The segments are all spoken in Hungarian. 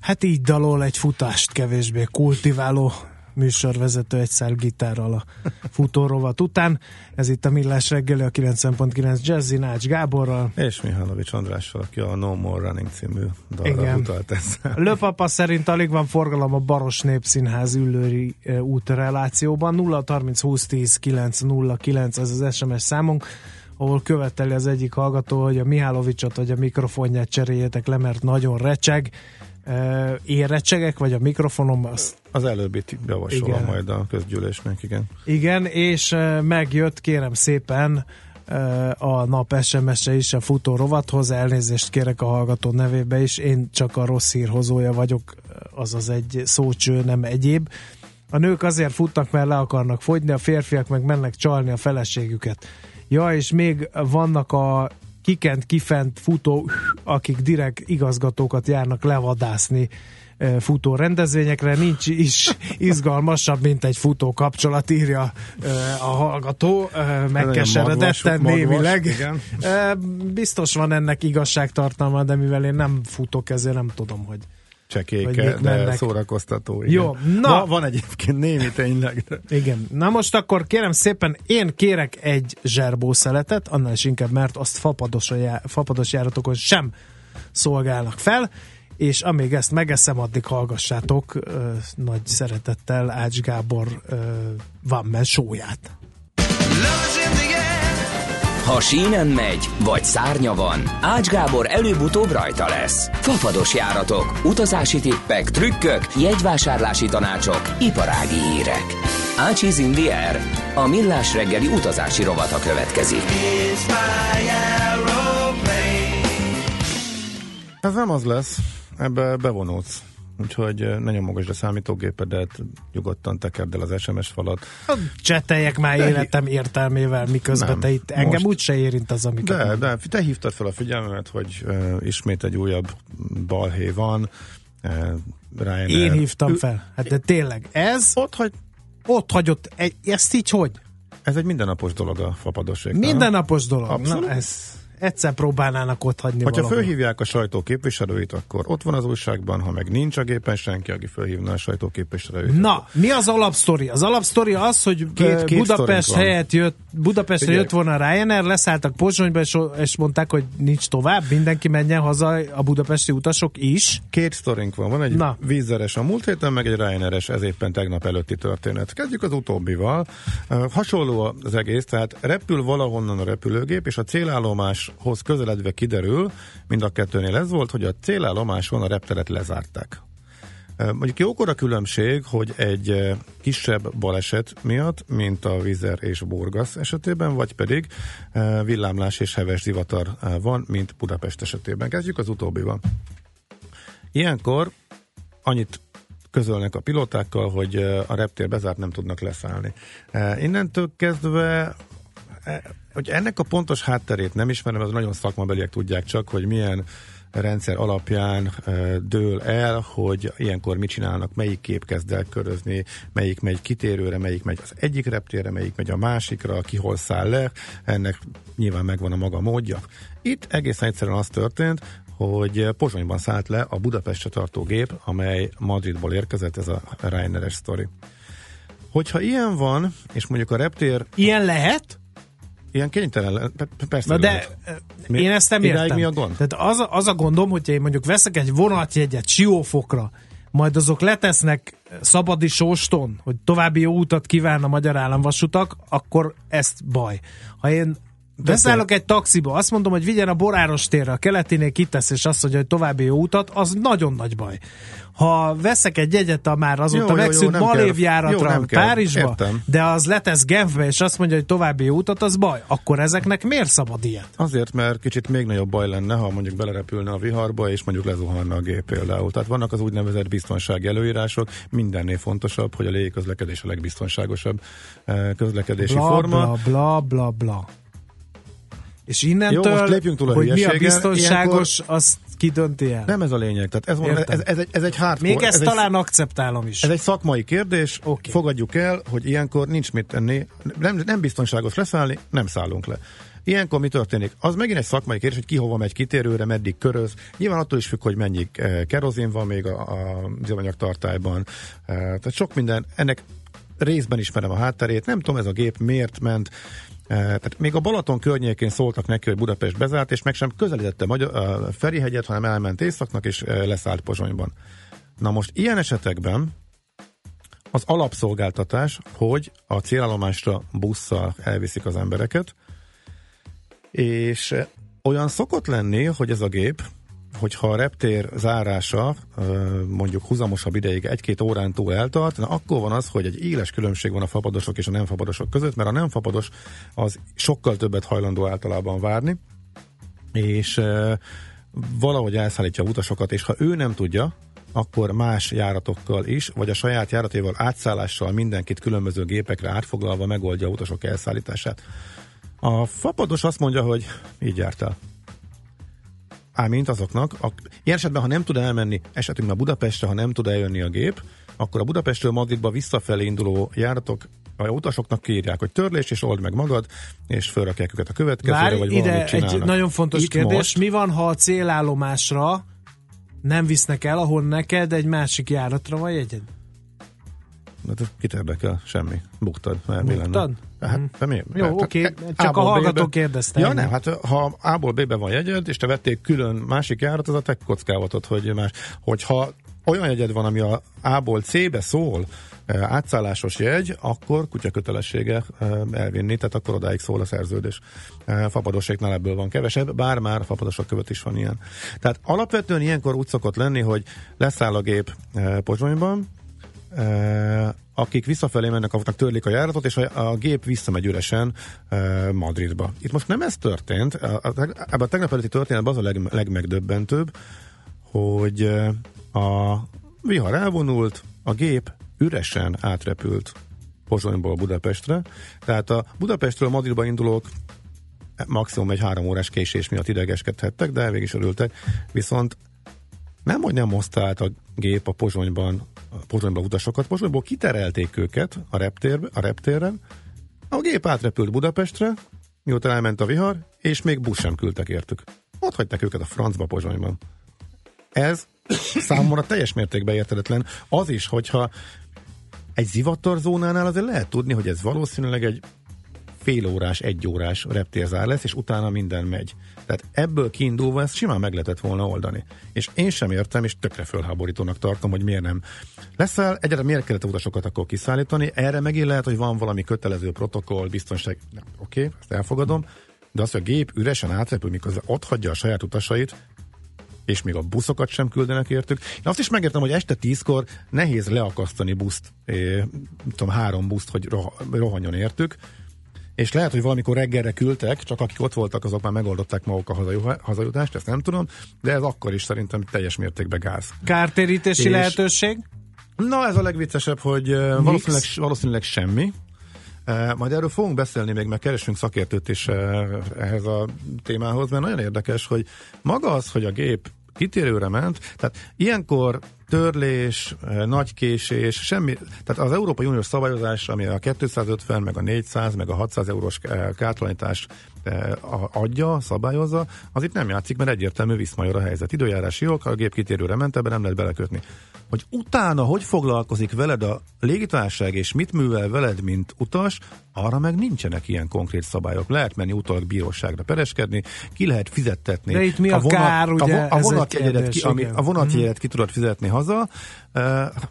Hát így dalol egy futást kevésbé kultiváló műsorvezető egy szál gitárral a futórovat után. Ez itt a Millás reggeli a 90.9 Jazzy Nács Gáborral. És Mihálovics Andrással, aki a No More Running című dalra Igen. utalt ezzel. Löpapa szerint alig van forgalom a Baros Népszínház ülőri út relációban. 0 30 20 10 9 0 9 ez az SMS számunk ahol követeli az egyik hallgató, hogy a Mihálovicsot vagy a mikrofonját cseréljétek le, mert nagyon recseg érecsegek, vagy a mikrofonom. Az, az előbbit javasolom igen. majd a közgyűlésnek, igen. Igen, és megjött, kérem szépen, a nap SMS-e is a futó rovathoz, elnézést kérek a hallgató nevébe is, én csak a rossz hírhozója vagyok, azaz egy szócső, nem egyéb. A nők azért futnak, mert le akarnak fogyni, a férfiak meg mennek csalni a feleségüket. Ja, és még vannak a kikent, kifent futó, akik direkt igazgatókat járnak levadászni futó rendezvényekre, nincs is izgalmasabb, mint egy futó kapcsolat, írja a hallgató, megkeseredetten némileg. Igen. Biztos van ennek igazságtartalma, de mivel én nem futok, ezért nem tudom, hogy csekéke, de mennek. szórakoztató. Igen. Jó, na. Va, van egyébként némi tényleg. De. Igen. Na most akkor kérem szépen, én kérek egy zserbószeletet, annál is inkább, mert azt fapados, já, fapados járatokon sem szolgálnak fel, és amíg ezt megeszem, addig hallgassátok ö, nagy szeretettel Ács Gábor ö, Van Men sóját. Ha sínen megy, vagy szárnya van, Ács Gábor előbb-utóbb rajta lesz. Fafados járatok, utazási tippek, trükkök, jegyvásárlási tanácsok, iparági hírek. Ácsiz in the air. A millás reggeli utazási rovata következik. Ez nem az lesz, ebbe bevonulsz. Úgyhogy ne nyomogasd a számítógépedet, nyugodtan tekerd el az SMS falat. Cseteljek már de életem értelmével, miközben nem, te itt engem úgyse érint az, amiket... De, de te hívtad fel a figyelmemet, hogy uh, ismét egy újabb balhé van. Uh, Ryanair. Én hívtam fel. Hát de tényleg, ez... Ott, hogy... Ott hagyott, egy, ezt így hogy? Ez egy mindennapos dolog a fapadosság. Mindennapos dolog. Abszolút. Na, ez egyszer próbálnának ott hagyni Ha fölhívják a sajtó képviselőit, akkor ott van az újságban, ha meg nincs a gépen senki, aki fölhívna a sajtó képviselőit. Na, mi az alapsztori? Az alapsztori az, hogy két, két Budapest helyett jött, Budapestre Figyelj. jött volna Ryanair, leszálltak Pozsonyba, és, és mondták, hogy nincs tovább, mindenki menjen haza, a budapesti utasok is. Két sztorink van, van egy Na. vízzeres a múlt héten, meg egy Ryanaires, ez éppen tegnap előtti történet. Kezdjük az utóbbival. Hasonló az egész, tehát repül valahonnan a repülőgép, és a célállomás hoz közeledve kiderül, mind a kettőnél ez volt, hogy a célállomáson a repteret lezárták. Mondjuk jókor a különbség, hogy egy kisebb baleset miatt, mint a Vizer és Borgas esetében, vagy pedig villámlás és heves zivatar van, mint Budapest esetében. Kezdjük az utóbbival. Ilyenkor annyit közölnek a pilótákkal, hogy a reptér bezárt, nem tudnak leszállni. Innentől kezdve hogy ennek a pontos hátterét nem ismerem, az nagyon szakmabeliek tudják csak, hogy milyen rendszer alapján dől el, hogy ilyenkor mit csinálnak, melyik kép kezd el körözni, melyik megy kitérőre, melyik megy az egyik reptérre, melyik megy a másikra, ki hol száll le, ennek nyilván megvan a maga módja. Itt egészen egyszerűen az történt, hogy Pozsonyban szállt le a Budapestre tartó gép, amely Madridból érkezett, ez a Ryanair-es sztori. Hogyha ilyen van, és mondjuk a reptér... Ilyen lehet? Ilyen kénytelen, persze. Na de mi, én ezt nem értem. mi a gond? Tehát az, az a gondom, hogy én mondjuk veszek egy vonatjegyet Siófokra, majd azok letesznek szabadi sóston, hogy további jó utat kíván a magyar államvasutak, akkor ezt baj. Ha én Beszállok egy taxiba, azt mondom, hogy vigyen a Boráros térre, a keletinél kitesz, és azt mondja, hogy további jó utat, az nagyon nagy baj. Ha veszek egy jegyet a már azóta megszűnt Malévjáratra Párizsba, Értem. de az letesz Genfbe, és azt mondja, hogy további jó utat, az baj. Akkor ezeknek miért szabad ilyet? Azért, mert kicsit még nagyobb baj lenne, ha mondjuk belerepülne a viharba, és mondjuk lezuhanna a gép például. Tehát vannak az úgynevezett biztonsági előírások, mindennél fontosabb, hogy a légiközlekedés a legbiztonságosabb eh, közlekedési bla, forma. Bla, bla, bla, bla. És innentől, Jó, most lépjünk túl a hogy mi a biztonságos, ilyenkor... azt kidönti el. Nem ez a lényeg. Tehát ez, ez, ez, ez, egy, ez egy hardcore. Még ezt ez talán egy, akceptálom is. Ez egy szakmai kérdés. Okay. Fogadjuk el, hogy ilyenkor nincs mit tenni. Nem, nem biztonságos leszállni, nem szállunk le. Ilyenkor mi történik? Az megint egy szakmai kérdés, hogy ki hova megy kitérőre, meddig köröz. Nyilván attól is függ, hogy mennyi eh, kerozin van még a, a tartályban. Eh, tehát sok minden, ennek részben ismerem a hátterét, nem tudom ez a gép miért ment, tehát még a Balaton környékén szóltak neki, hogy Budapest bezárt, és meg sem közelítette Magyar, a Ferihegyet, hanem elment északnak, és leszállt Pozsonyban. Na most ilyen esetekben az alapszolgáltatás, hogy a célállomásra busszal elviszik az embereket, és olyan szokott lenni, hogy ez a gép hogyha a reptér zárása mondjuk huzamosabb ideig egy-két órán túl eltart, na akkor van az, hogy egy éles különbség van a fapadosok és a nem fapadosok között, mert a nem fapados az sokkal többet hajlandó általában várni, és valahogy elszállítja a utasokat, és ha ő nem tudja, akkor más járatokkal is, vagy a saját járatéval átszállással mindenkit különböző gépekre átfoglalva megoldja a utasok elszállítását. A fapados azt mondja, hogy így jártál mint azoknak, a, ilyen esetben, ha nem tud elmenni esetünkben Budapestre, ha nem tud eljönni a gép, akkor a Budapestről Madridba visszafelé induló járatok a utasoknak kírják, hogy törlés, és old meg magad, és fölrakják őket a következőre, Várj, vagy ide egy nagyon fontos Itt kérdés. Most... Mi van, ha a célállomásra nem visznek el, ahol neked egy másik járatra van jegyed? Hát kit érdekel? Semmi. Buktad. Mert mi lenne? Hát, mm. mi? Jó, hát, oké. Hát, csak a hallgató kérdezte. Ja, nem, hát ha A-ból B-be van jegyed, és te vették külön másik járat, az a te kockávatod, hogy más. Hogyha olyan jegyed van, ami a A-ból C-be szól, eh, átszállásos jegy, akkor kutya kötelessége eh, elvinni, tehát akkor odáig szól a szerződés. Eh, fapadoséknál ebből van kevesebb, bár már fapadosok követ is van ilyen. Tehát alapvetően ilyenkor úgy szokott lenni, hogy leszáll a gép Pozsonyban, akik visszafelé mennek, azoknak törlik a járatot, és a, a gép visszamegy üresen Madridba. Itt most nem ez történt, ebben a tegnap előtti történetben az a leg, legmegdöbbentőbb, hogy a vihar elvonult, a gép üresen átrepült Pozsonyból Budapestre, tehát a Budapestről Madridba indulók maximum egy három órás késés miatt idegeskedhettek, de végig is örültek, viszont nem, hogy nem hozta át a gép a Pozsonyban a Pozsonyba utasokat. Pozsonyból kiterelték őket a, reptér, a reptéren, a gép átrepült Budapestre, miután elment a vihar, és még busz sem küldtek értük. Ott hagyták őket a francba Pozsonyban. Ez számomra teljes mértékben értedetlen. Az is, hogyha egy zivatarzónánál azért lehet tudni, hogy ez valószínűleg egy fél órás, egy órás reptérzár lesz, és utána minden megy. Tehát ebből kiindulva ezt simán meg lehetett volna oldani. És én sem értem, és tökre fölháborítónak tartom, hogy miért nem. Leszel, egyáltalán miért kellett utasokat akkor kiszállítani? Erre megint lehet, hogy van valami kötelező protokoll, biztonság. Oké, okay, ezt elfogadom. De az, hogy a gép üresen átrepül, miközben ott hagyja a saját utasait, és még a buszokat sem küldenek értük. Én azt is megértem, hogy este tízkor nehéz leakasztani buszt, é, tudom, három buszt, hogy rohanjon értük, és lehet, hogy valamikor reggelre küldtek, csak akik ott voltak, azok már megoldották maguk a hazajutást, ezt nem tudom, de ez akkor is szerintem teljes mértékben gáz. Kártérítési és, lehetőség? Na, ez a legviccesebb, hogy valószínűleg, valószínűleg semmi. Majd erről fogunk beszélni még, mert keresünk szakértőt is ehhez a témához, mert nagyon érdekes, hogy maga az, hogy a gép kitérőre ment, tehát ilyenkor törlés, eh, nagy késés, semmi, tehát az Európai Uniós szabályozás, ami a 250, meg a 400, meg a 600 eurós eh, kártalanítás eh, adja, szabályozza, az itt nem játszik, mert egyértelmű viszmajor a helyzet. Időjárási jog, a gép kitérőre ment, ebben nem lehet belekötni. Hogy utána hogy foglalkozik veled a légitárság, és mit művel veled, mint utas, arra meg nincsenek ilyen konkrét szabályok. Lehet menni utólag bíróságra pereskedni, ki lehet fizettetni. De itt mi a, a vonat, kár, ugye? A, a vonatjegyedet ki, ami, a vonatjegyedet ki tudod fizetni haza,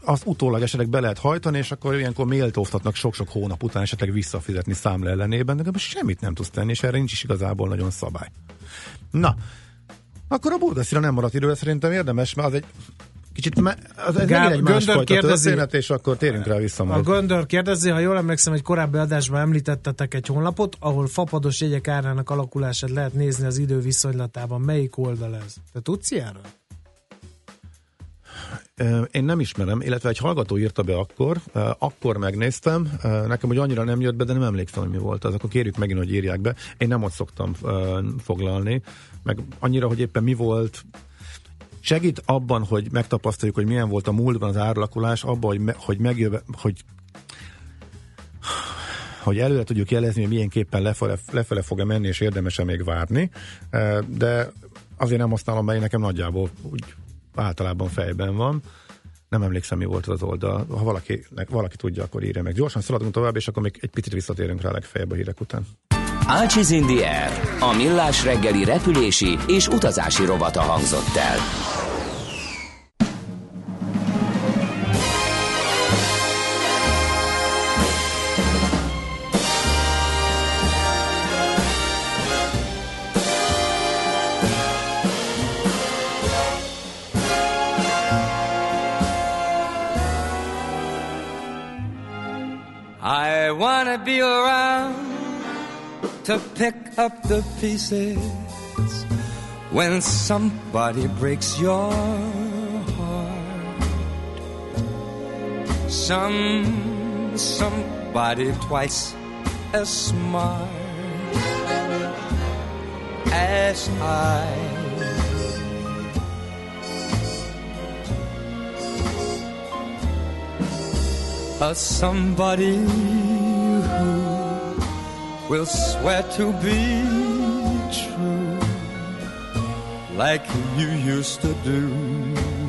az utólag esetleg be lehet hajtani, és akkor ilyenkor méltóztatnak sok-sok hónap után esetleg visszafizetni számla ellenében, de semmit nem tudsz tenni, és erre nincs is igazából nagyon szabály. Na, akkor a burgaszira nem maradt idő, szerintem érdemes, mert az egy kicsit me, az, ez Gál, egy másfajta kérdezi, történet, és akkor térünk rá vissza majd. A Göndör kérdezi, ha jól emlékszem, egy korábbi adásban említettetek egy honlapot, ahol fapados jegyek árának alakulását lehet nézni az idő viszonylatában. Melyik oldal ez? Te tudsz ilyenről? Én nem ismerem, illetve egy hallgató írta be akkor, akkor megnéztem, nekem hogy annyira nem jött be, de nem emlékszem, hogy mi volt az, akkor kérjük megint, hogy írják be. Én nem ott szoktam foglalni, meg annyira, hogy éppen mi volt, segít abban, hogy megtapasztaljuk, hogy milyen volt a múltban az árlakulás, abban, hogy, me, hogy megjöve, hogy hogy előre tudjuk jelezni, hogy milyenképpen lefele, lefele fog-e menni, és érdemes-e még várni, de azért nem használom, mert nekem nagyjából úgy általában fejben van. Nem emlékszem, mi volt az oldal. Ha valaki, valaki tudja, akkor írja meg. Gyorsan szaladunk tovább, és akkor még egy picit visszatérünk rá legfeljebb a hírek után. Ácsiz in the Air, a millás reggeli repülési és utazási rovata hangzott el. Wanna be around to pick up the pieces when somebody breaks your heart. Some somebody twice as smart as I. A somebody will swear to be true like you used to do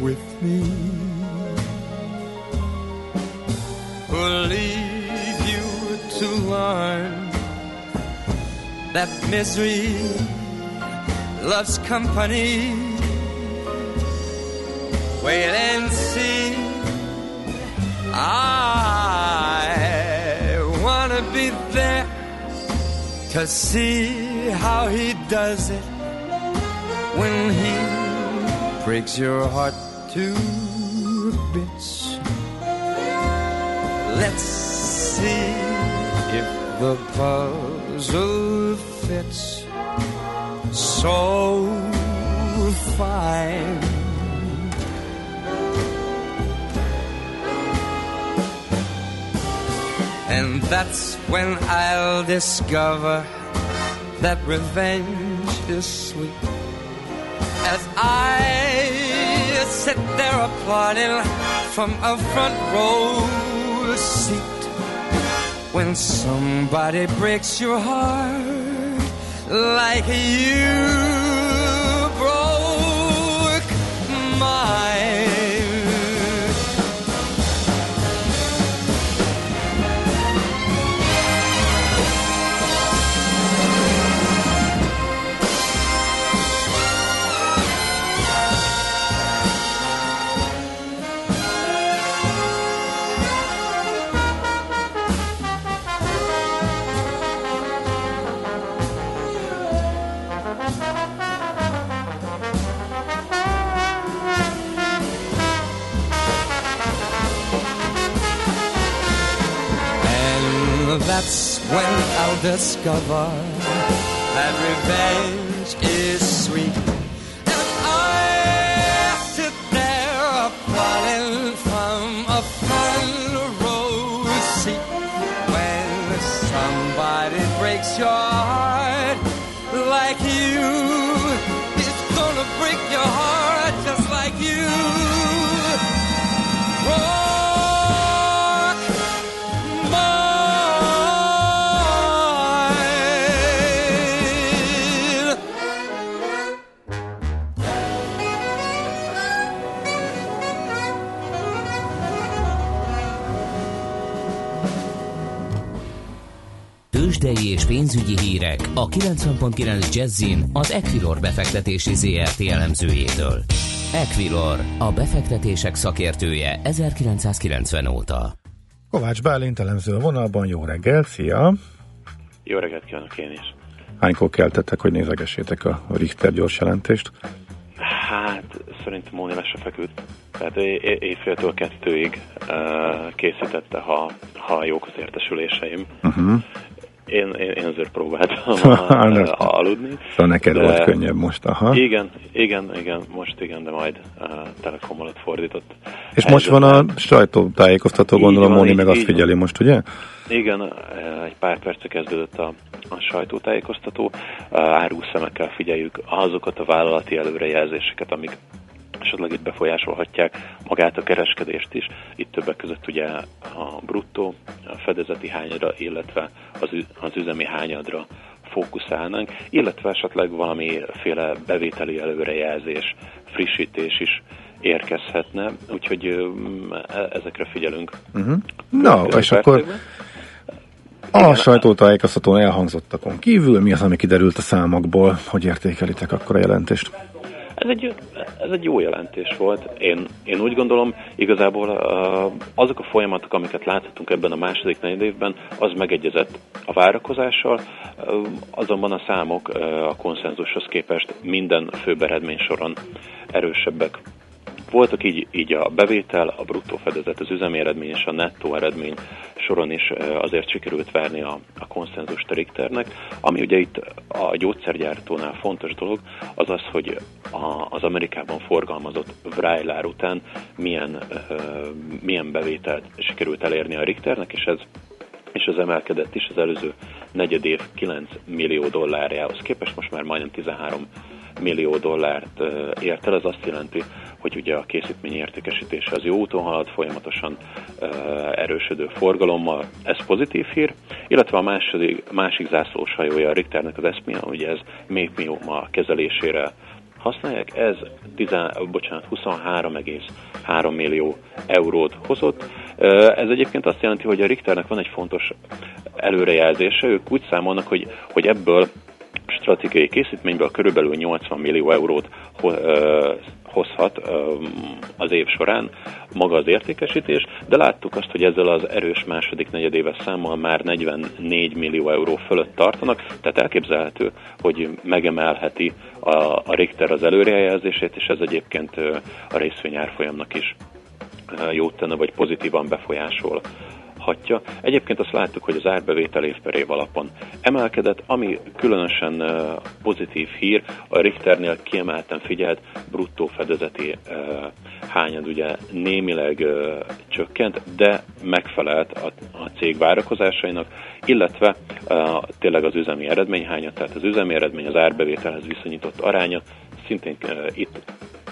with me. Who'll leave you to learn that misery loves company. Wait and see. Wanna be there to see how he does it when he breaks your heart to bits. Let's see if the puzzle fits so fine. And that's when I'll discover that revenge is sweet. As I sit there applauding from a front row seat, when somebody breaks your heart like you that's when I'll discover that revenge is sweet. Pénzügyi hírek a 90.9 Jazzin az Equilor befektetési ZRT elemzőjétől. Equilor, a befektetések szakértője 1990 óta. Kovács Bálint elemző a vonalban, jó reggel, szia! Jó reggelt kívánok én is! Hánykor keltettek, hogy nézegessétek a Richter gyors jelentést? Hát szerintem Móni le se feküdt. Tehát éjféltől kettőig uh, készítette, ha, ha jók az értesüléseim. Uh-huh. Én, én, én azért próbáltam aludni. Szóval neked de... volt könnyebb most, aha. Igen, igen, igen, most igen, de majd uh, Telekom alatt fordított. És most van a sajtótájékoztató, gondolom, Móni meg azt figyeli most, ugye? Igen, egy pár perce kezdődött a, a sajtótájékoztató. Árúszemekkel figyeljük azokat a vállalati előrejelzéseket, amik esetleg itt befolyásolhatják magát a kereskedést is. Itt többek között ugye a bruttó, a fedezeti hányadra, illetve az, az üzemi hányadra fókuszálnánk, illetve esetleg valamiféle bevételi előrejelzés, frissítés is érkezhetne, úgyhogy e, ezekre figyelünk. Uh-huh. Na, és akkor a sajtótájékoztatón elhangzottakon kívül mi az, ami kiderült a számokból, hogy értékelitek akkor a jelentést? Ez egy, ez egy jó jelentés volt. Én, én úgy gondolom, igazából azok a folyamatok, amiket láthatunk ebben a második negyed évben, az megegyezett a várakozással, azonban a számok a konszenzushoz képest minden főbb eredmény soron erősebbek voltak így, így a bevétel, a bruttó fedezet, az üzemi eredmény és a nettó eredmény soron is azért sikerült várni a, a konszenzus Richternek. Ami ugye itt a gyógyszergyártónál fontos dolog, az az, hogy a, az Amerikában forgalmazott Vrajlár után milyen, milyen bevételt sikerült elérni a Richternek, és ez és az emelkedett is az előző negyed év 9 millió dollárjához képest, most már majdnem 13 millió dollárt ért el. Ez azt jelenti, hogy ugye a készítmény értékesítése az jó úton halad, folyamatosan erősödő forgalommal, ez pozitív hír, illetve a másik, másik zászlós hajója a Richternek az eszmia, ugye ez méhmióma kezelésére használják, ez 10, bocsánat, 23,3 millió eurót hozott. Ez egyébként azt jelenti, hogy a Richternek van egy fontos előrejelzése, ők úgy számolnak, hogy, hogy ebből stratégiai készítményből körülbelül 80 millió eurót hozhat az év során. Maga az értékesítés, de láttuk azt, hogy ezzel az erős második negyedéves számmal már 44 millió euró fölött tartanak, tehát elképzelhető, hogy megemelheti a, a Richter az előrejelzését, és ez egyébként a részvény árfolyamnak is jót tenne, vagy pozitívan befolyásol hatja. Egyébként azt láttuk, hogy az árbevétel év per év alapon emelkedett, ami különösen pozitív hír, a Richternél kiemelten figyelt bruttó fedezeti hányad ugye némileg csökkent, de megfelelt a, cég várakozásainak, illetve tényleg az üzemi eredményhányad, tehát az üzemi eredmény az árbevételhez viszonyított aránya szintén itt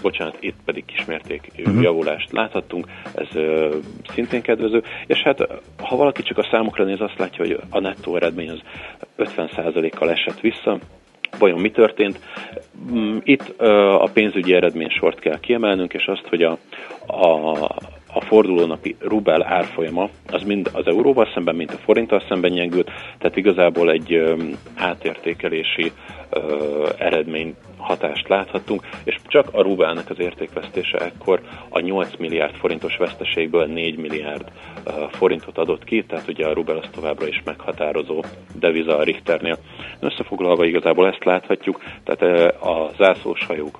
bocsánat, itt pedig kismérték uh-huh. javulást láthattunk, ez uh, szintén kedvező, és hát ha valaki csak a számokra néz, azt látja, hogy a nettó eredmény az 50%-kal esett vissza, Vajon mi történt? Mm, itt uh, a pénzügyi eredmény sort kell kiemelnünk, és azt, hogy a, a, a fordulónapi rubel árfolyama az mind az euróval szemben, mint a forinttal szemben nyengült, tehát igazából egy um, átértékelési uh, eredmény hatást láthattunk, és csak a rubelnek az értékvesztése ekkor a 8 milliárd forintos veszteségből 4 milliárd forintot adott ki, tehát ugye a rubel az továbbra is meghatározó deviza a Richternél. Összefoglalva igazából ezt láthatjuk, tehát a zászlós hajók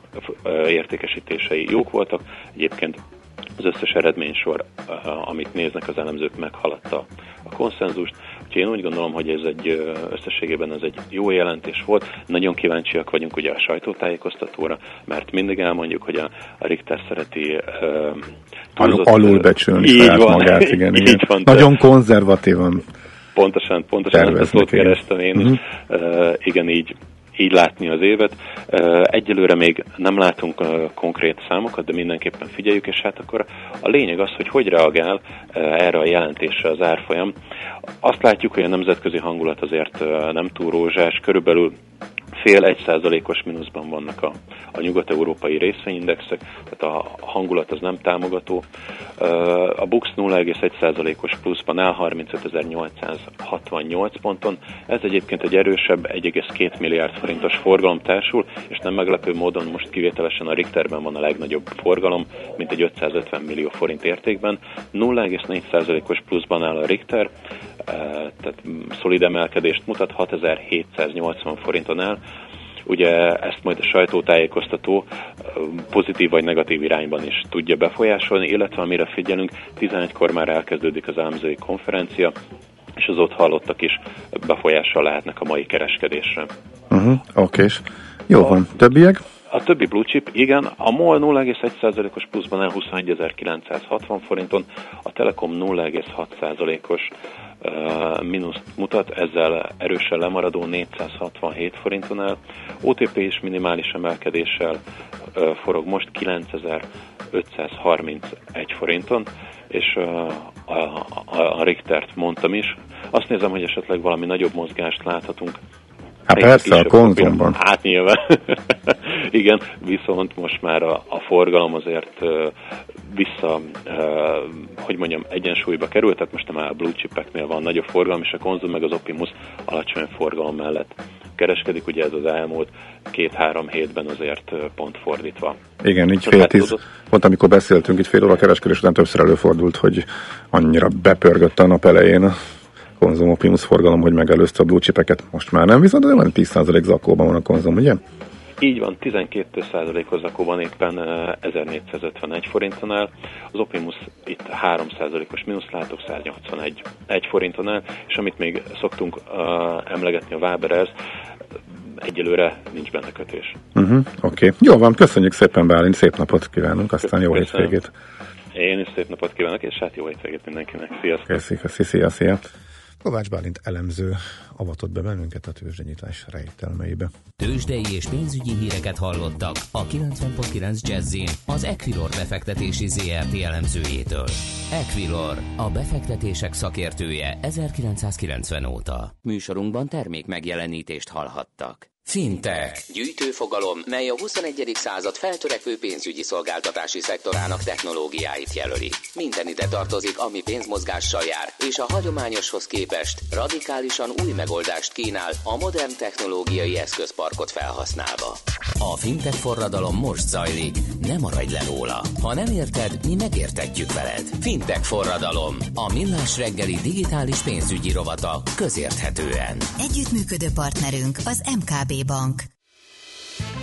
értékesítései jók voltak, egyébként az összes eredménysor, amit néznek az elemzők, meghaladta a konszenzust. Úgyhogy én úgy gondolom, hogy ez egy összességében ez egy jó jelentés volt. Nagyon kíváncsiak vagyunk ugye a sajtótájékoztatóra, mert mindig elmondjuk, hogy a, a Richter szereti uh, túlzott, alulbecsülni saját van, magát, igen, igen. Van, Nagyon konzervatívan Pontosan, pontosan ezt a szót kerestem én uh-huh. Uh, igen, így így látni az évet. Egyelőre még nem látunk konkrét számokat, de mindenképpen figyeljük, és hát akkor a lényeg az, hogy hogy reagál Eh, erre a jelentésre az árfolyam. Azt látjuk, hogy a nemzetközi hangulat azért eh, nem túl rózsás, körülbelül fél egy százalékos mínuszban vannak a, a nyugat-európai részvényindexek, tehát a hangulat az nem támogató. Eh, a BUX 0,1 százalékos pluszban áll 35.868 ponton. Ez egyébként egy erősebb 1,2 milliárd forintos forgalom társul, és nem meglepő módon most kivételesen a Richterben van a legnagyobb forgalom, mint egy 550 millió forint értékben. 0, 4,4%-os pluszban áll a Richter, tehát szolid emelkedést mutat, 6780 forinton áll. Ugye ezt majd a sajtótájékoztató pozitív vagy negatív irányban is tudja befolyásolni, illetve amire figyelünk, 11-kor már elkezdődik az ámzői konferencia, és az ott hallottak is befolyással lehetnek a mai kereskedésre. Uh-huh, oké, jó a, van. Többiek? A többi blue chip, igen, a MOL 0,1%-os pluszban el 21.960 forinton, a Telekom 0,6%-os uh, mínuszt mutat, ezzel erősen lemaradó 467 forinton el. OTP is minimális emelkedéssel uh, forog most 9531 forinton, és uh, a, a, a Richtert mondtam is. Azt nézem, hogy esetleg valami nagyobb mozgást láthatunk Hát persze, a konzumban. Hát nyilván. Igen, viszont most már a, a forgalom azért vissza, hogy mondjam, egyensúlyba került, tehát most már a blue chipeknél van nagyobb forgalom, és a konzum meg az Optimus alacsony forgalom mellett kereskedik, ugye ez az elmúlt két-három hétben azért pont fordítva. Igen, így fél tíz, pont amikor beszéltünk, itt fél óra kereskedés után többször előfordult, hogy annyira bepörgött a nap elején konzum Optimus forgalom, hogy megelőzte a blue chipeket. Most már nem, viszont de van 10% zakóban van a konzum, ugye? Így van, 12%-os zakóban éppen 1451 forinton áll, az Optimus itt 3%-os mínusz látok 181 1 forinton áll, és amit még szoktunk uh, emlegetni a Waberez, egyelőre nincs benne kötés. Uh-huh, Oké, okay. jó van, köszönjük szépen Bálint, szép napot kívánunk, aztán jó hétvégét. Én is szép napot kívánok, és hát jó hétvégét mindenkinek. Sziasztok! Köszi, köszi, szia, szia. Kovács Bálint elemző avatott be bennünket a tőzsdenyítás rejtelmeibe. Tőzsdei és pénzügyi híreket hallottak a 90.9 Jazzin az Equilor befektetési ZRT elemzőjétől. Equilor, a befektetések szakértője 1990 óta. Műsorunkban termék megjelenítést hallhattak. Fintech. Gyűjtőfogalom, mely a 21. század feltörekvő pénzügyi szolgáltatási szektorának technológiáit jelöli. Minden ide tartozik, ami pénzmozgással jár, és a hagyományoshoz képest radikálisan új megoldást kínál a modern technológiai eszközparkot felhasználva. A fintech forradalom most zajlik, ne maradj le róla. Ha nem érted, mi megértetjük veled. Fintech forradalom, a millás reggeli digitális pénzügyi rovata közérthetően. Együttműködő partnerünk az MKB Bank.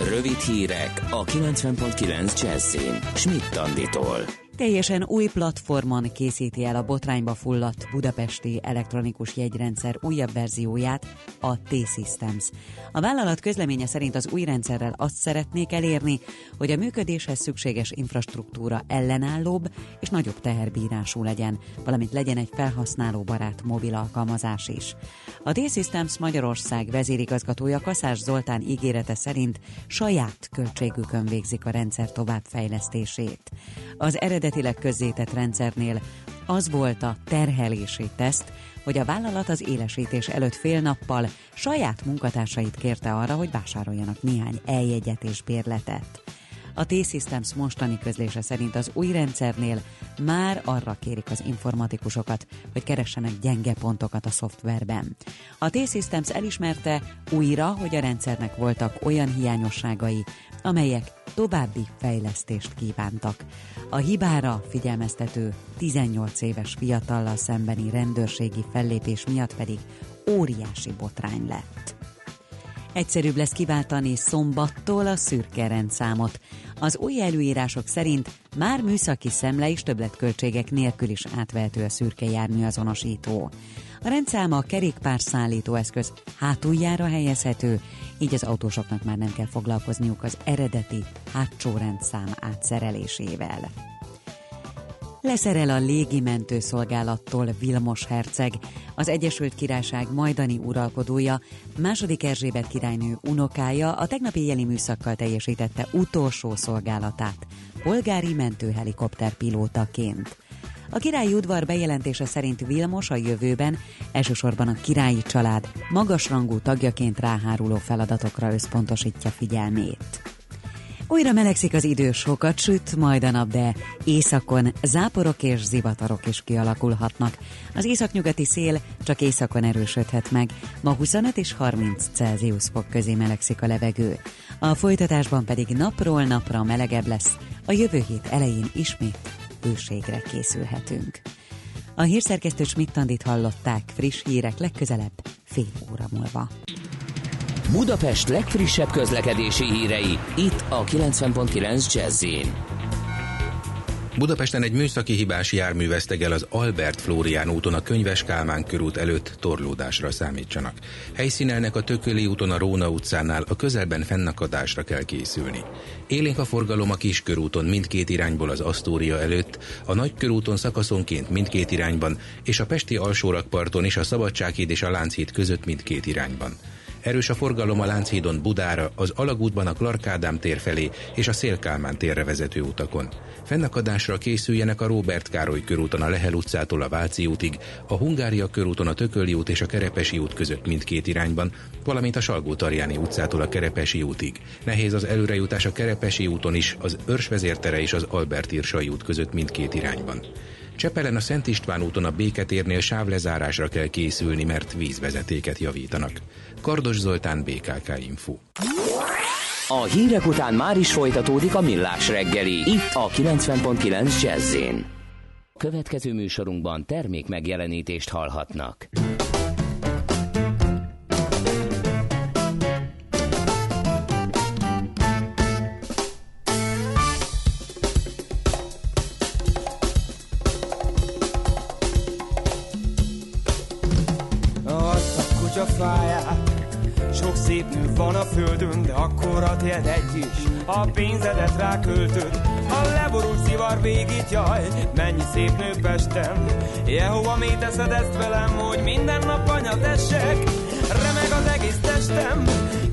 Rövid hírek a 90.9 Jazzin. Schmidt Anditól. Teljesen új platformon készíti el a botrányba fulladt budapesti elektronikus jegyrendszer újabb verzióját, a T-Systems. A vállalat közleménye szerint az új rendszerrel azt szeretnék elérni, hogy a működéshez szükséges infrastruktúra ellenállóbb és nagyobb teherbírású legyen, valamint legyen egy felhasználóbarát mobil alkalmazás is. A T-Systems Magyarország vezérigazgatója Kaszás Zoltán ígérete szerint saját költségükön végzik a rendszer továbbfejlesztését. Az eredetileg közzétett rendszernél az volt a terhelési teszt, hogy a vállalat az élesítés előtt fél nappal saját munkatársait kérte arra, hogy vásároljanak néhány eljegyet és bérletet. A T-Systems mostani közlése szerint az új rendszernél már arra kérik az informatikusokat, hogy keressenek gyenge pontokat a szoftverben. A T-Systems elismerte újra, hogy a rendszernek voltak olyan hiányosságai, amelyek további fejlesztést kívántak. A hibára figyelmeztető 18 éves fiatallal szembeni rendőrségi fellépés miatt pedig óriási botrány lett. Egyszerűbb lesz kiváltani szombattól a szürke rendszámot. Az új előírások szerint már műszaki szemle és többletköltségek nélkül is átvehető a szürke járműazonosító. A rendszám a kerékpárszállító eszköz hátuljára helyezhető, így az autósoknak már nem kell foglalkozniuk az eredeti hátsó rendszám átszerelésével leszerel a légimentőszolgálattól Vilmos herceg, az Egyesült Királyság majdani uralkodója, második Erzsébet királynő unokája a tegnapi jeli műszakkal teljesítette utolsó szolgálatát, polgári mentőhelikopter pilótaként. A királyi udvar bejelentése szerint Vilmos a jövőben elsősorban a királyi család magasrangú tagjaként ráháruló feladatokra összpontosítja figyelmét. Újra melegszik az idő, sokat süt, majd a nap, de északon záporok és zivatarok is kialakulhatnak. Az északnyugati szél csak északon erősödhet meg, ma 25 és 30 Celsius fok közé melegszik a levegő. A folytatásban pedig napról napra melegebb lesz, a jövő hét elején ismét hőségre készülhetünk. A hírszerkesztő Schmidt-Tandit hallották friss hírek legközelebb fél óra múlva. Budapest legfrissebb közlekedési hírei, itt a 90.9 jazz Budapesten egy műszaki hibás jármű vesztegel az Albert Flórián úton a Könyves Kálmán körút előtt torlódásra számítsanak. Helyszínelnek a Tököli úton a Róna utcánál a közelben fennakadásra kell készülni. Élénk a forgalom a Kiskörúton mindkét irányból az Asztória előtt, a Nagykörúton szakaszonként mindkét irányban, és a Pesti alsórakparton is a Szabadsághíd és a Lánchíd között mindkét irányban. Erős a forgalom a Lánchídon Budára, az Alagútban a Clark tér felé és a Szélkálmán térre vezető utakon. Fennakadásra készüljenek a Róbert Károly körúton a Lehel utcától a Váci útig, a Hungária körúton a Tököli út és a Kerepesi út között mindkét irányban, valamint a salgó tarjáni utcától a Kerepesi útig. Nehéz az előrejutás a Kerepesi úton is, az Őrsvezértere és az Albert Irsai út között mindkét irányban. Csepelen a Szent István úton a Béketérnél sávlezárásra kell készülni, mert vízvezetéket javítanak. Kardos Zoltán, BKK Info. A hírek után már is folytatódik a millás reggeli, itt a 90.9 jazz Következő műsorunkban termék megjelenítést hallhatnak. Is. A pénzedet ráköltöd A leborult szivar végít, jaj. Mennyi szép nő Pesten Jehova, mi teszed ezt velem, hogy minden nap anyat essek? Remeg az egész testem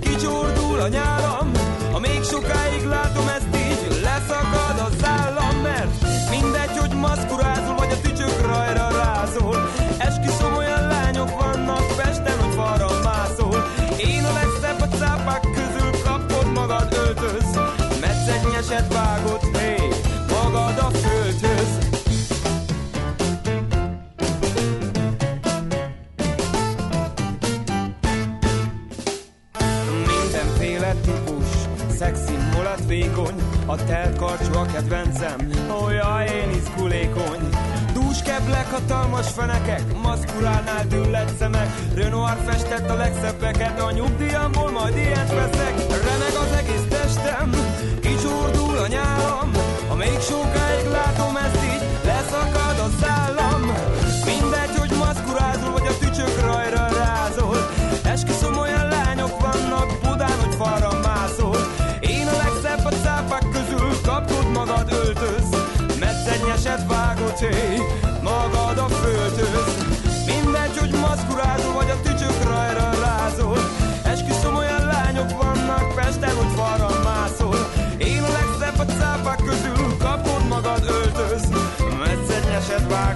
Kicsordul a nyálam. Ha még sokáig látom ezt így Leszakad az állam, mert Mindegy, hogy maszkurázol, vagy a tücsök rajra rázol. Esküszöm olyan lányok vannak Pesten, hogy falra Vágod, hé, hey, magad a földhöz Mindenféle típus, szexi, mulat, vékony A telt karcsú a kedvencem, jaj, én izgulékony keblek, hatalmas fenekek, maszkurálnál düllett szemek. Renoir festett a legszebbeket, a nyugdíjamból majd ilyet veszek. Remeg az egész testem, a nyálam, ha még sokáig látom ezt így, leszakad a szállam. Mindegy, hogy maszkurázol, vagy a tücsök rajra rázol. Esküszöm, olyan lányok vannak Budán, hogy falra mászol. Én a legszebb a cápák közül, kapod magad öltöz. Metszegnyeset vágod, hé,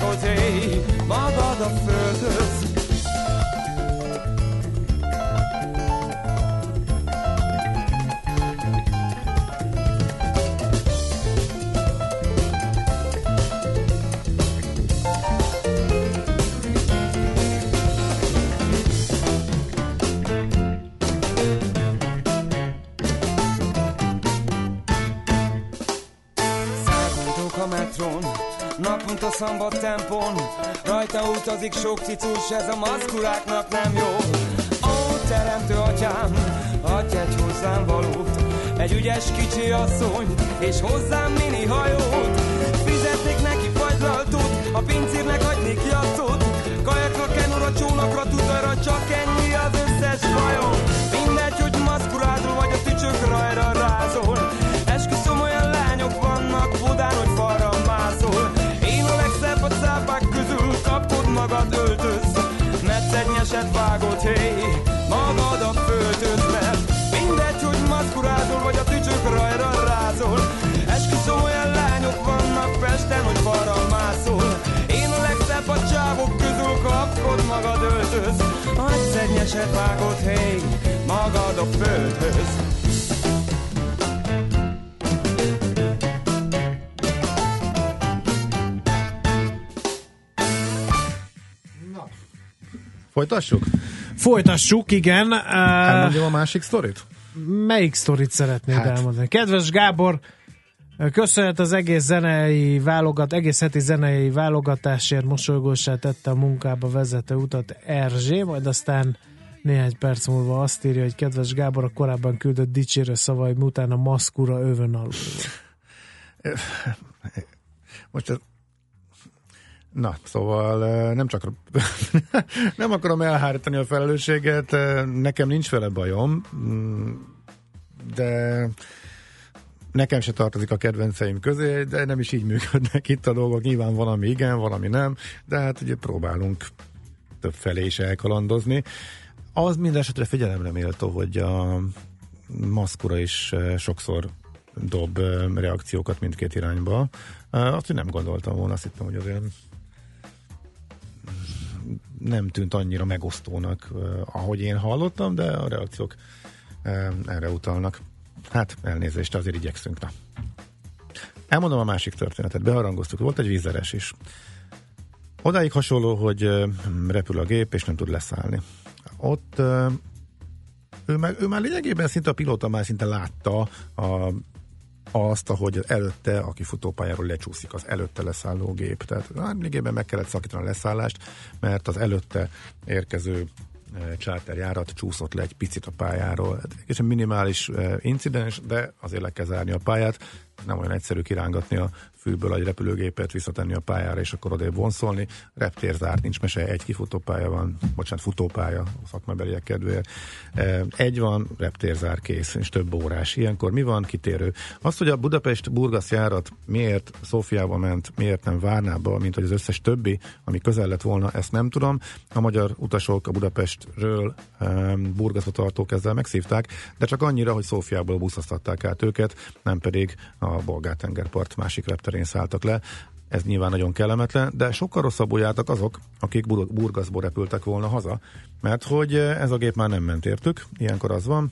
Metszenyeset vágod, hé, magad mint a szambat tempon Rajta utazik sok cicus, ez a maszkuláknak nem jó. Ó, teremtő atyám, adj egy hozzám valót. Egy ügyes kicsi asszony, és hozzám mini hajót. Fizetnék neki fagylaltot, a pincérnek adnék jattot Kajakra, kenura, csónakra, tutajra, csak ennyi az összes fajom. Mindegy, hogy maszkurádról vagy a tücsök rajra rázol magad öltöz, metszennyeset vágod, hé, magad a föltöz, mert mindegy, hogy maszkurázol, vagy a tücsök rajra rázol, esküszöm olyan lányok vannak Pesten, hogy balra mászol, én a legszebb a csávok közül kapkod, magad öltöz, a metszennyeset vágod, hé, magad a földhöz. Folytassuk? Folytassuk, igen. Elmondjam a másik sztorit? Melyik sztorit szeretnéd hát. elmondani? Kedves Gábor, köszönet az egész zenei válogat, egész heti zenei válogatásért mosolygósá tette a munkába vezető utat Erzsé, majd aztán néhány perc múlva azt írja, hogy kedves Gábor a korábban küldött dicsérő szavai után a maszkura övön alul. Most Na, szóval nem csak nem akarom elhárítani a felelősséget, nekem nincs vele bajom, mm, de nekem se tartozik a kedvenceim közé, de nem is így működnek itt a dolgok. Nyilván valami igen, valami nem, de hát ugye próbálunk több felé is elkalandozni. Az minden esetre figyelemre méltó, hogy a maszkura is sokszor dob reakciókat mindkét irányba. Azt, hogy nem gondoltam volna, azt hittem, hogy azért nem tűnt annyira megosztónak, ahogy én hallottam, de a reakciók erre utalnak. Hát elnézést, azért igyekszünk. Na. Elmondom a másik történetet. Beharangoztuk, volt egy vízeres is. Odáig hasonló, hogy repül a gép, és nem tud leszállni. Ott ő már, ő már lényegében szinte a pilóta már szinte látta a azt, ahogy előtte, aki futópályáról lecsúszik, az előtte leszálló gép. Tehát lényegében meg kellett szakítani a leszállást, mert az előtte érkező charterjárat csúszott le egy picit a pályáról. Ez egy minimális incidens, de azért le kell zárni a pályát. Nem olyan egyszerű kirángatni a fűből egy repülőgépet, visszatenni a pályára, és akkor odébb vonszolni. Reptér zárt, nincs mese, egy kifutópálya van, bocsánat, futópálya a szakmabeliek kedvéért. Egy van, reptér kész, és több órás. Ilyenkor mi van? Kitérő. Azt, hogy a Budapest-Burgasz járat miért Szófiába ment, miért nem Várnába, mint hogy az összes többi, ami közel lett volna, ezt nem tudom. A magyar utasok a Budapestről Burgaszba tartók ezzel megszívták, de csak annyira, hogy Szófiából buszoztatták át őket, nem pedig a Bolgár-tengerpart másik repterén terén szálltak le. Ez nyilván nagyon kellemetlen, de sokkal rosszabbul jártak azok, akik Burgaszból repültek volna haza, mert hogy ez a gép már nem ment értük, ilyenkor az van,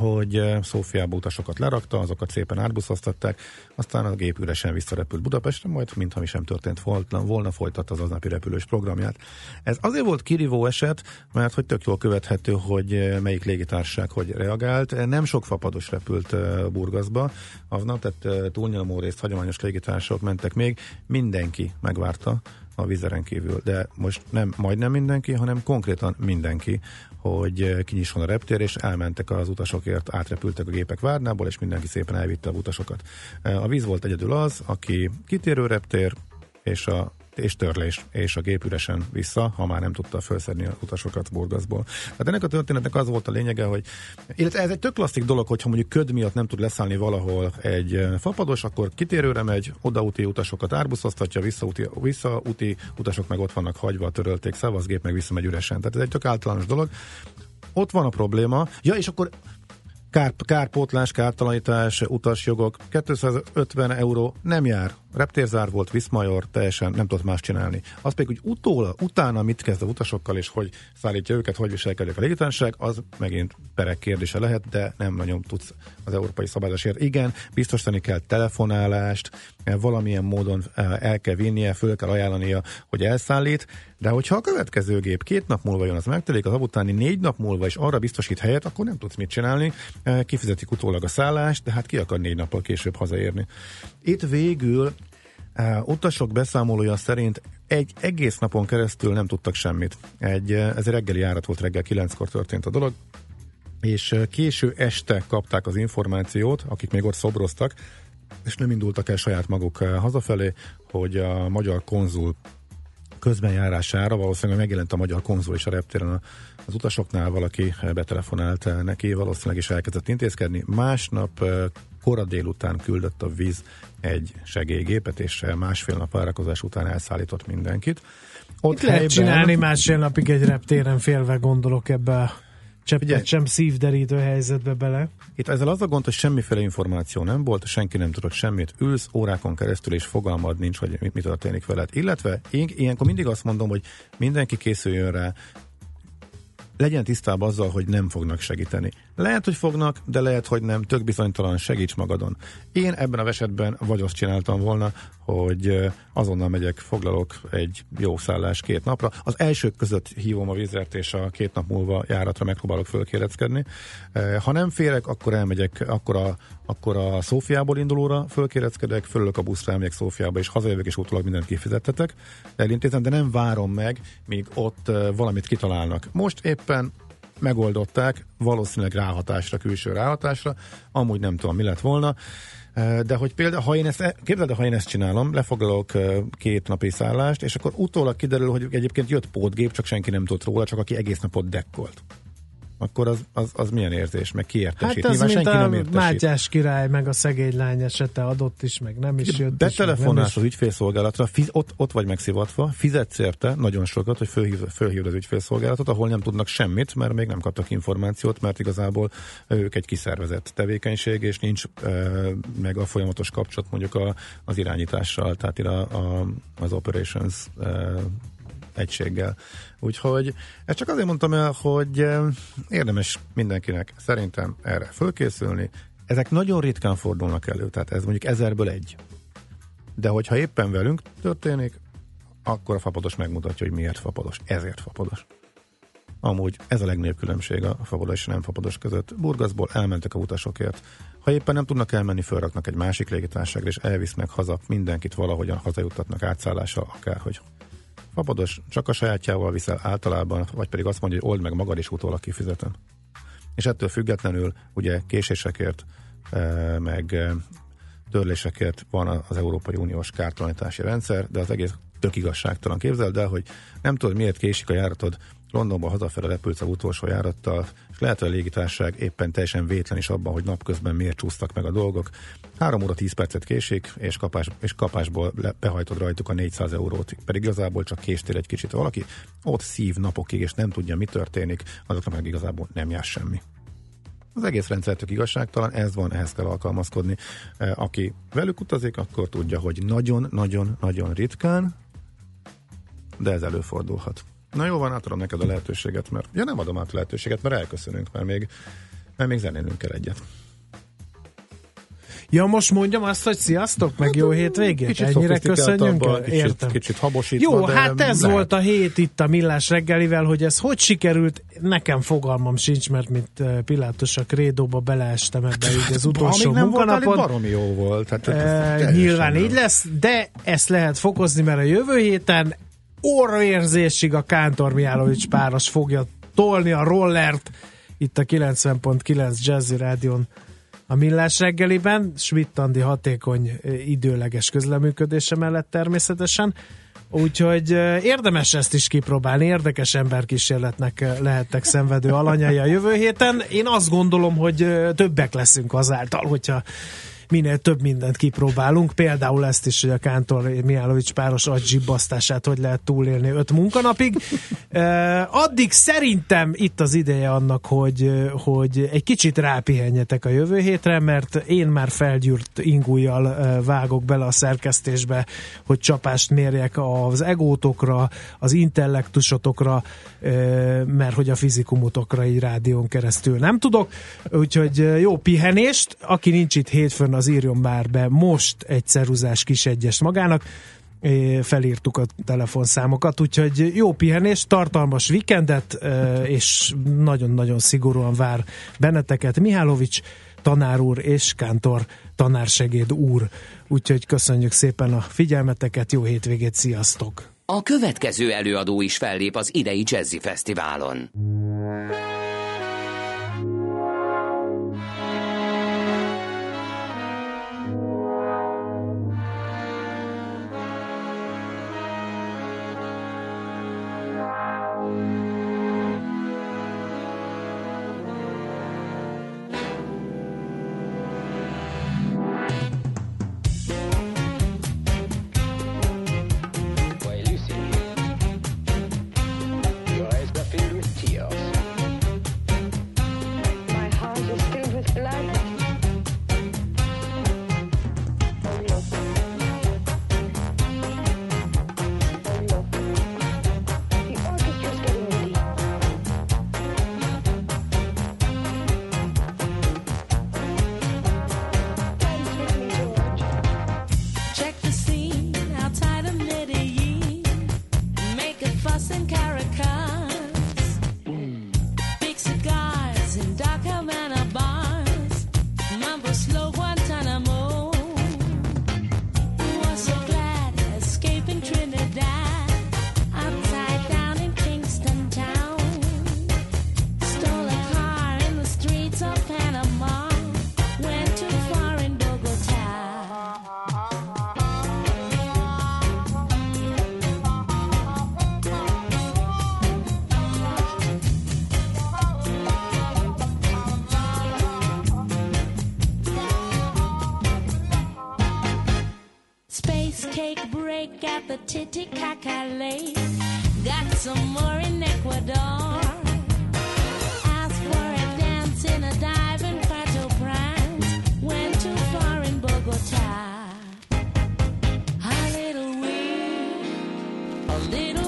hogy Szófiába utasokat lerakta, azokat szépen átbuszoztatták, aztán a gép üresen visszarepült Budapestre, majd mintha mi sem történt volna, folytatta az aznapi repülős programját. Ez azért volt kirívó eset, mert hogy tök jól követhető, hogy melyik légitársaság hogy reagált. Nem sok fapados repült Burgaszba aznap, tehát túlnyomó részt hagyományos légitársaságok mentek még, mindenki megvárta a vizeren kívül, de most nem majdnem mindenki, hanem konkrétan mindenki hogy kinyisson a reptér, és elmentek az utasokért, átrepültek a gépek Várnából, és mindenki szépen elvitte a utasokat. A víz volt egyedül az, aki kitérő reptér, és a és törlés, és a gép üresen vissza, ha már nem tudta felszedni a utasokat Burgaszból. Hát ennek a történetnek az volt a lényege, hogy illetve ez egy tök klasszik dolog, hogyha mondjuk köd miatt nem tud leszállni valahol egy eh, fapados, akkor kitérőre megy, odaúti utasokat árbuszoztatja, visszaúti, visszaúti utasok meg ott vannak hagyva, törölték, szavazgép meg visszamegy üresen. Tehát ez egy tök általános dolog. Ott van a probléma. Ja, és akkor Kár, kárpótlás, kártalanítás, utasjogok, 250 euró nem jár. Reptérzár volt, Viszmajor, teljesen nem tudott más csinálni. Az pedig, hogy utóla, utána mit kezd a utasokkal, és hogy szállítja őket, hogy viselkedik a légitársaság, az megint perek kérdése lehet, de nem nagyon tudsz az európai szabályozásért. Igen, biztosítani kell telefonálást, valamilyen módon eh, el kell vinnie, föl kell ajánlania, hogy elszállít, de hogyha a következő gép két nap múlva jön, az megtelik, az utáni négy nap múlva is arra biztosít helyet, akkor nem tudsz mit csinálni, eh, kifizetik utólag a szállást, de hát ki akar négy nappal később hazaérni. Itt végül uh, utasok beszámolója szerint egy egész napon keresztül nem tudtak semmit. Egy, ez egy reggeli járat volt, reggel kilenckor történt a dolog, és késő este kapták az információt, akik még ott szobroztak, és nem indultak el saját maguk hazafelé, hogy a magyar konzul közbenjárására, valószínűleg megjelent a magyar konzul és a reptéren az utasoknál, valaki betelefonált neki, valószínűleg is elkezdett intézkedni. Másnap kora délután küldött a víz egy segélygépet, és másfél nap várakozás után elszállított mindenkit. Ott Itt helyben... lehet csinálni másfél napig egy reptéren félve gondolok ebbe a cseppet Ugye, sem szívderítő helyzetbe bele. Itt ezzel az a gond, hogy semmiféle információ nem volt, senki nem tudott semmit. Ülsz órákon keresztül, és fogalmad nincs, hogy mi, mi történik veled. Illetve én ilyenkor mindig azt mondom, hogy mindenki készüljön rá, legyen tisztában azzal, hogy nem fognak segíteni. Lehet, hogy fognak, de lehet, hogy nem. Tök bizonytalan, segíts magadon. Én ebben a esetben vagy azt csináltam volna, hogy azonnal megyek, foglalok egy jó szállás két napra. Az elsők között hívom a vizert, és a két nap múlva járatra megpróbálok fölkéreckedni. Ha nem férek, akkor elmegyek, akkor a, akkor a Szófiából indulóra fölkéreckedek, fölök a buszra, elmegyek Szófiába, és hazajövök, és utólag mindent kifizettetek. Elintézem, de nem várom meg, míg ott valamit kitalálnak. Most éppen megoldották, valószínűleg ráhatásra, külső ráhatásra, amúgy nem tudom, mi lett volna. De hogy például, ha én ezt, e- képzeld, ha én ezt csinálom, lefoglalok két napi szállást, és akkor utólag kiderül, hogy egyébként jött pótgép, csak senki nem tudott róla, csak aki egész napot dekkolt akkor az, az, az milyen érzés, meg ki értesít? Hát az, mint a nem értesít. Mátyás király, meg a szegény lány esete adott is, meg nem is jött. Betelefonálsz az ügyfélszolgálatra, fiz, ott, ott vagy megszivatva, fizetsz érte nagyon sokat, hogy fölhív, fölhívd az ügyfélszolgálatot, ahol nem tudnak semmit, mert még nem kaptak információt, mert igazából ők egy kiszervezett tevékenység, és nincs e, meg a folyamatos kapcsolat mondjuk a, az irányítással, tehát a, a, az operations e, egységgel. Úgyhogy ezt csak azért mondtam el, hogy eh, érdemes mindenkinek szerintem erre fölkészülni. Ezek nagyon ritkán fordulnak elő, tehát ez mondjuk ezerből egy. De hogyha éppen velünk történik, akkor a fapados megmutatja, hogy miért fapados. Ezért fapados. Amúgy ez a legnagyobb különbség a fapados és nem fapados között. Burgaszból elmentek a utasokért. Ha éppen nem tudnak elmenni, felraknak egy másik légitárságra, és elvisznek haza, mindenkit valahogyan hazajuttatnak átszállással, akárhogy. Fapados csak a sajátjával viszel általában, vagy pedig azt mondja, hogy old meg magad is utólag kifizetem. És ettől függetlenül ugye késésekért, e, meg e, törlésekért van az Európai Uniós kártalanítási rendszer, de az egész tök igazságtalan. Képzeld el, hogy nem tudod, miért késik a járatod, Londonba hazafele repülsz a utolsó járattal, lehet, hogy a légitárság éppen teljesen vétlen is abban, hogy napközben miért csúsztak meg a dolgok. 3 óra 10 percet késik, és, kapás, és kapásból behajtod rajtuk a 400 eurót, pedig igazából csak késtél egy kicsit. Valaki ott szív napokig, és nem tudja, mi történik, azoknak meg igazából nem jár semmi. Az egész rendszer tök igazságtalan, ez van, ehhez kell alkalmazkodni. E, aki velük utazik, akkor tudja, hogy nagyon-nagyon-nagyon ritkán, de ez előfordulhat. Na jó van, átadom neked a lehetőséget, mert ja nem adom át a lehetőséget, mert elköszönünk, mert még, mert még zenélünk kell egyet. Ja, most mondjam azt, hogy sziasztok, meg jó hétvégét. Kicsit Ennyire köszönjünk el? Kicsit, Értem. kicsit habosítva, Jó, hát ez lehet. volt a hét itt a Millás reggelivel, hogy ez hogy sikerült, nekem fogalmam sincs, mert mint Pilátus a krédóba beleestem ebbe így az utolsó nem munkanapon. Volt, baromi jó volt. Hát, e, nyilván így lesz, de ezt lehet fokozni, mert a jövő héten orvérzésig a Kántor Miálovics páros fogja tolni a rollert itt a 90.9 Jazzy Rádion a Millás reggeliben, Schmidt Andi hatékony időleges közleműködése mellett természetesen. Úgyhogy érdemes ezt is kipróbálni, érdekes emberkísérletnek lehettek szenvedő alanyai a jövő héten. Én azt gondolom, hogy többek leszünk azáltal, hogyha minél több mindent kipróbálunk, például ezt is, hogy a Kántor Miálovics páros agyibbasztását hogy lehet túlélni öt munkanapig. Addig szerintem itt az ideje annak, hogy, hogy egy kicsit rápihenjetek a jövő hétre, mert én már felgyűrt ingújjal vágok bele a szerkesztésbe, hogy csapást mérjek az egótokra, az intellektusotokra, mert hogy a fizikumotokra így rádión keresztül nem tudok. Úgyhogy jó pihenést, aki nincs itt hétfőn, az írjon már be most egy ceruzás kis egyes magának, felírtuk a telefonszámokat, úgyhogy jó pihenés, tartalmas vikendet, és nagyon-nagyon szigorúan vár benneteket Mihálovics tanár úr és Kántor tanársegéd úr. Úgyhogy köszönjük szépen a figyelmeteket, jó hétvégét, sziasztok! A következő előadó is fellép az idei Jazzy Fesztiválon. the Titicaca Lake. Got some more in Ecuador. Asked for a dance in a dive in Went too far in Bogota. A little a little.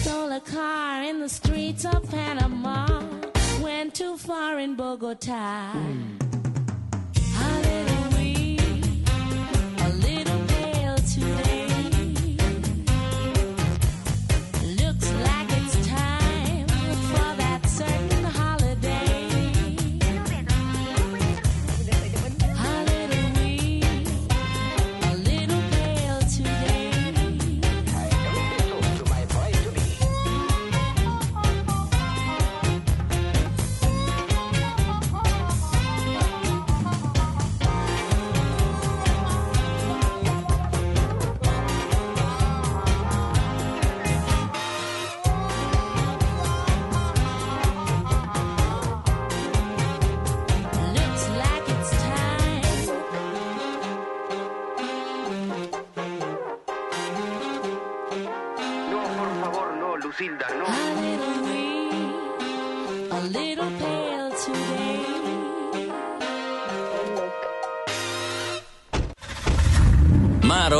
Stole a car in the streets of Panama. Went too far in Bogota. Már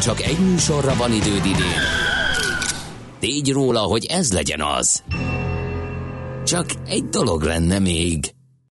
Csak egy műsorra van időd idén, tégy róla, hogy ez legyen az. Csak egy dolog lenne még.